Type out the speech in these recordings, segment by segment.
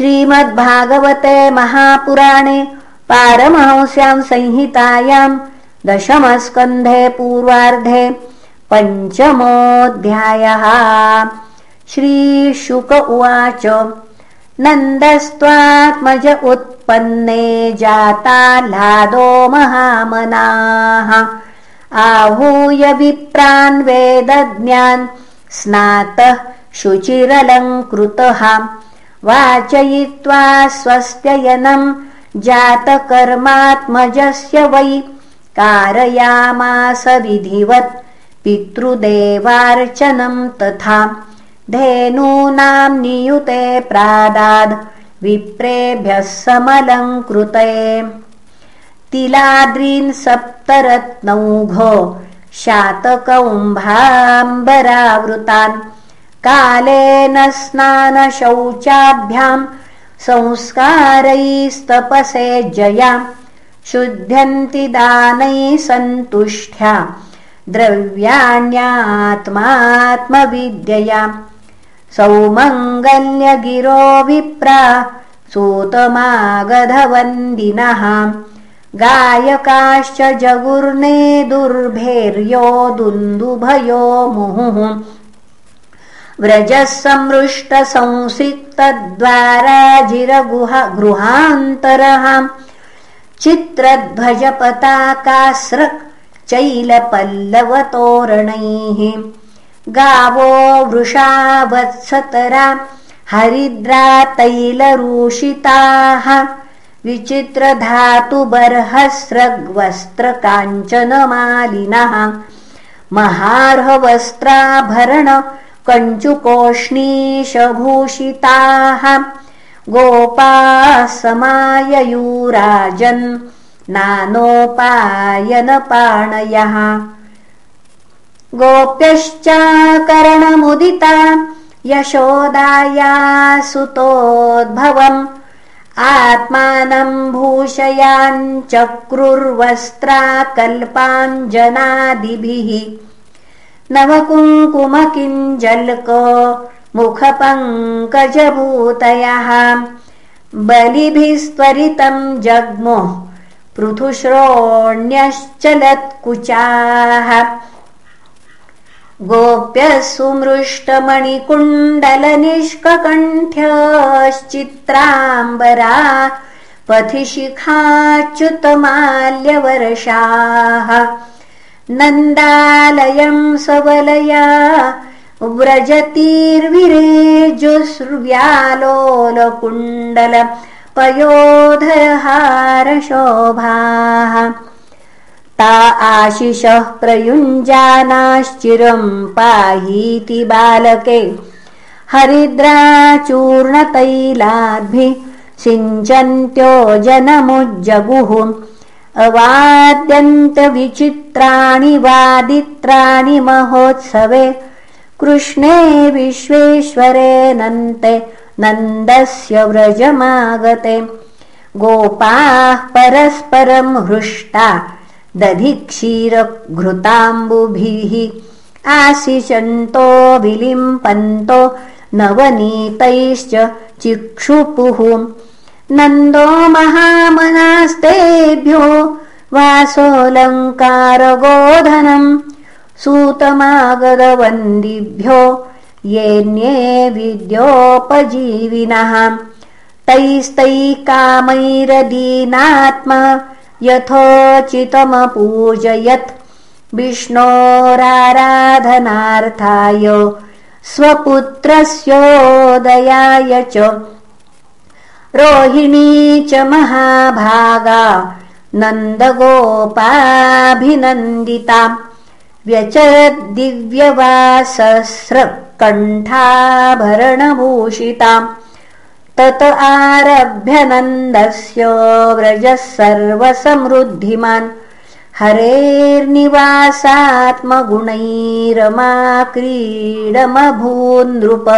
श्रीमद्भागवते महापुराणे पारमहंस्यां संहितायां दशमस्कन्धे पूर्वार्धे पञ्चमोऽध्यायः। श्रीशुक उवाच नन्दस्त्वात्मज उत्पन्ने जाताह्लादो महामनाः। आहूय विप्रान् वेदज्ञान् स्नातः शुचिरलङ्कृतः वाचयित्वा स्वस्त्ययनम् जातकर्मात्मजस्य वै कारयामास विधिवत् पितृदेवार्चनम् तथा धेनूनाम् नियुते प्रादाद् विप्रेभ्यः समलङ्कृते। तिलाद्रीन् सप्तरत्नौघो शातकौम्भाम्बरावृतान् कालेन स्नानशौचाभ्याम् संस्कारैस्तपसे जया शुद्ध्यन्ति दानैः सन्तुष्ठ्या द्रव्याण्यात्मात्मविद्यया। सौमङ्गल्यगिरो विप्रा सूतमागधवन्दिनः। गायकाश्च जगुर्ने दुर्भेर्यो दुन्दुभयो मुहुः व्रजः संसिक्तद्वाराजिरगुह गृहान्तरः चित्रध्वजपताकास्रक् चैलपल्लवतोरणैः। गावो वृषा वत्सतरा हरिद्रा तैलरूषिताः विचित्रधातुबर्हस्रग्वस्त्रकाञ्चनमालिनः। महार्हवस्त्राभरण कञ्चुकोष्णीशभूषिताः गोपाः समाययूराजन् नानोपायनपाणयः। गोप्यश्चाकरणमुदिता यशोदाया सुतोद्भवम् आत्मानम् भूषयाञ्चक्रुर्वस्त्राकल्पाञ्जनादिभिः नवकुङ्कुमकिञ्जल्क मुखपङ्कजभूतयः। बलिभिस्त्वरितम् जग्मुः पृथुश्रोण्यश्चलत्कुचाः। गोप्यः सुमृष्टमणिकुण्डलनिष्ककण्ठ्यश्चित्राम्बरा पथि नन्दालयम् सबलया व्रजतीर्विरेजुस्व्यालोलकुण्डल पयोधरहारशोभाः ता आशिषः प्रयुञ्जानाश्चिरम् पाहीति बालके। हरिद्राचूर्णतैलाद्भिः सिञ्चन्त्यो जनमुज्जगुः अवाद्यन्तविचित्राणि वादित्राणि महोत्सवे कृष्णे विश्वेश्वरे नन्ते नन्दस्य व्रजमागते गोपाः परस्परम् हृष्टा दधिक्षीरघृताम्बुभिः आशिषन्तो विलिम्पन्तो नवनीतैश्च चिक्षुपुः नन्दो महामनास्तेभ्यो वासोऽलङ्कारगोधनम् सूतमागदवन्दिभ्यो येऽन्ये विद्योपजीविनः। तैस्तैकामैरदीनात्मा यथोचितमपूजयत्। विष्णोराराधनार्थाय स्वपुत्रस्योदयाय च रोहिणी च महाभागा नन्दगोपाभिनन्दिता व्यचदिव्यवासस्रकण्ठाभरणभूषिताम् तत आरभ्य नन्दस्य व्रजः सर्वसमृद्धिमान् हरेर्निवासात्मगुणैरमाक्रीडमभून्नृप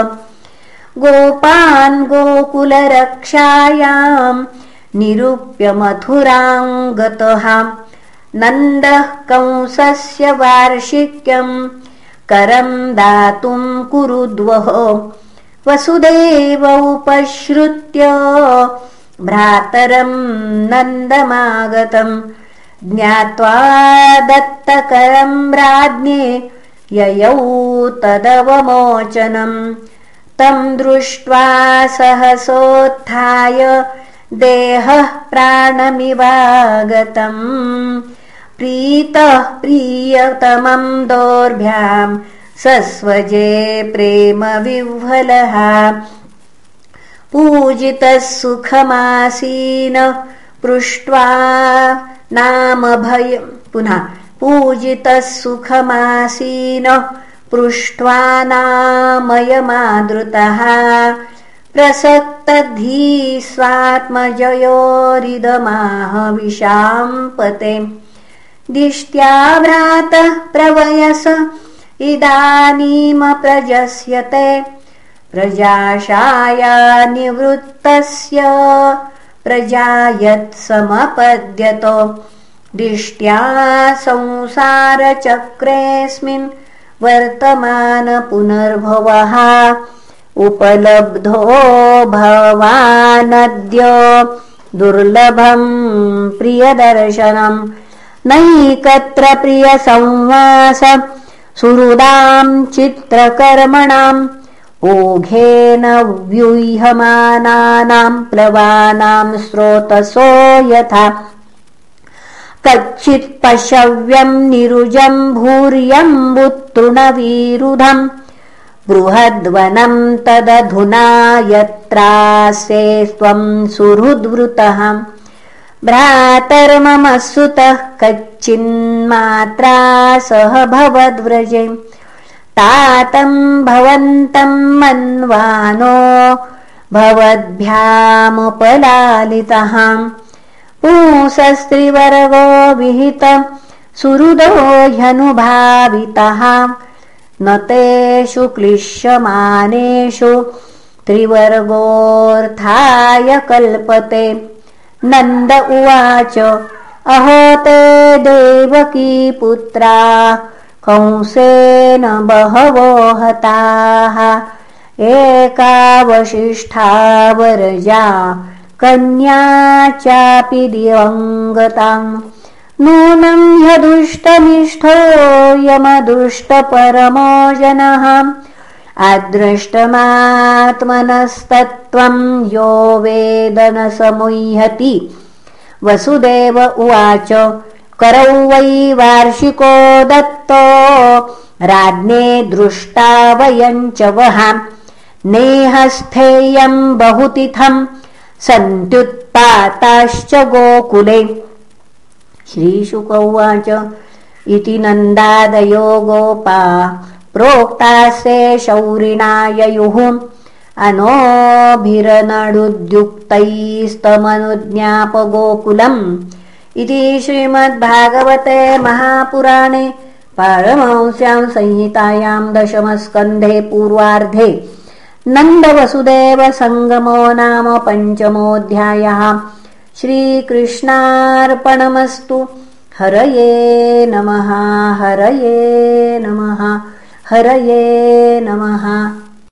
गोपान् गोकुलरक्षायाम् निरूप्य मथुराङ्गतः नन्दः कंसस्य वार्षिक्यम् करम् दातुम् कुरुद्वः। वसुदेव उपश्रुत्य भ्रातरम् नन्दमागतम् ज्ञात्वा दत्तकरम् राज्ञे ययौ तदवमोचनम् तम् दृष्ट्वा सहसोत्थाय देहः प्राणमिवागतम्। प्रीतः प्रियतमम् दोर्भ्याम् सस्वजे प्रेमविह्वलः। पूजितः सुखमासीन पृष्ट्वा नाम भयम् पुनः पूजितः सुखमासीन पृष्ट्वा नामयमादृतः। प्रसक्तधी स्वात्मजयोरिदमाह विशाम्पते दिष्ट्या भ्रातः प्रवयस इदानीमप्रजस्यते। प्रजाशाया निवृत्तस्य प्रजायत्समपद्यत। दिष्ट्या संसारचक्रेऽस्मिन् वर्तमानपुनर्भवः उपलब्धो भवानद्य दुर्लभम् प्रियदर्शनम् नैकत्र प्रियसंवास सुहृदाम् चित्रकर्मणाम् ओघेन व्यूह्यमानानाम् प्लवानाम् स्रोतसो यथा कच्चित्पशव्यम् निरुजम् भूर्यम्बुतृणवीरुधम् बृहद्वनम् तदधुना यत्रासे त्वम् सुहृद्वृतः। भ्रातर्मम सुतः कच्चिन्मात्रा सह भवद्व्रजे। तातम् भवन्तम् मन्वानो भवद्भ्यामुपलालितः पुंसस्त्रिवर्गो विहित सुहृदो ह्यनुभावितः। न तेषु क्लिश्यमानेषु त्रिवर्गोऽर्थाय कल्पते। नन्द उवाच अहो ते देवकी पुत्रा कंसेन बहवो हताः। एकावशिष्ठा वरजा कन्या चापि दिवङ्गताम्। नूनम् ह्यदुष्टनिष्ठो यमदुष्टपरमो जनः। अदृष्टमात्मनस्तत्त्वम् यो वेदन समुह्यति। वसुदेव उवाच करौ वै वार्षिको दत्तो राज्ञे दृष्टा वयम् च वहाम् नेहस्थेयम् बहुतिथम् सन्त्युत्पाताश्च गोकुले। श्रीशुक उवाच इति नन्दादयो गोपा प्रोक्तास्ते शौरिणा ययुः अनोभिरनडुद्युक्तैस्तमनुज्ञापगोकुलम् इति श्रीमद्भागवते महापुराणे पारमंस्यां संहितायां दशमस्कन्धे पूर्वार्धे नन्दवसुदेवसङ्गमो नाम पञ्चमोऽध्यायः। श्रीकृष्णार्पणमस्तु। हरये नमः हरये नमः हरये नमः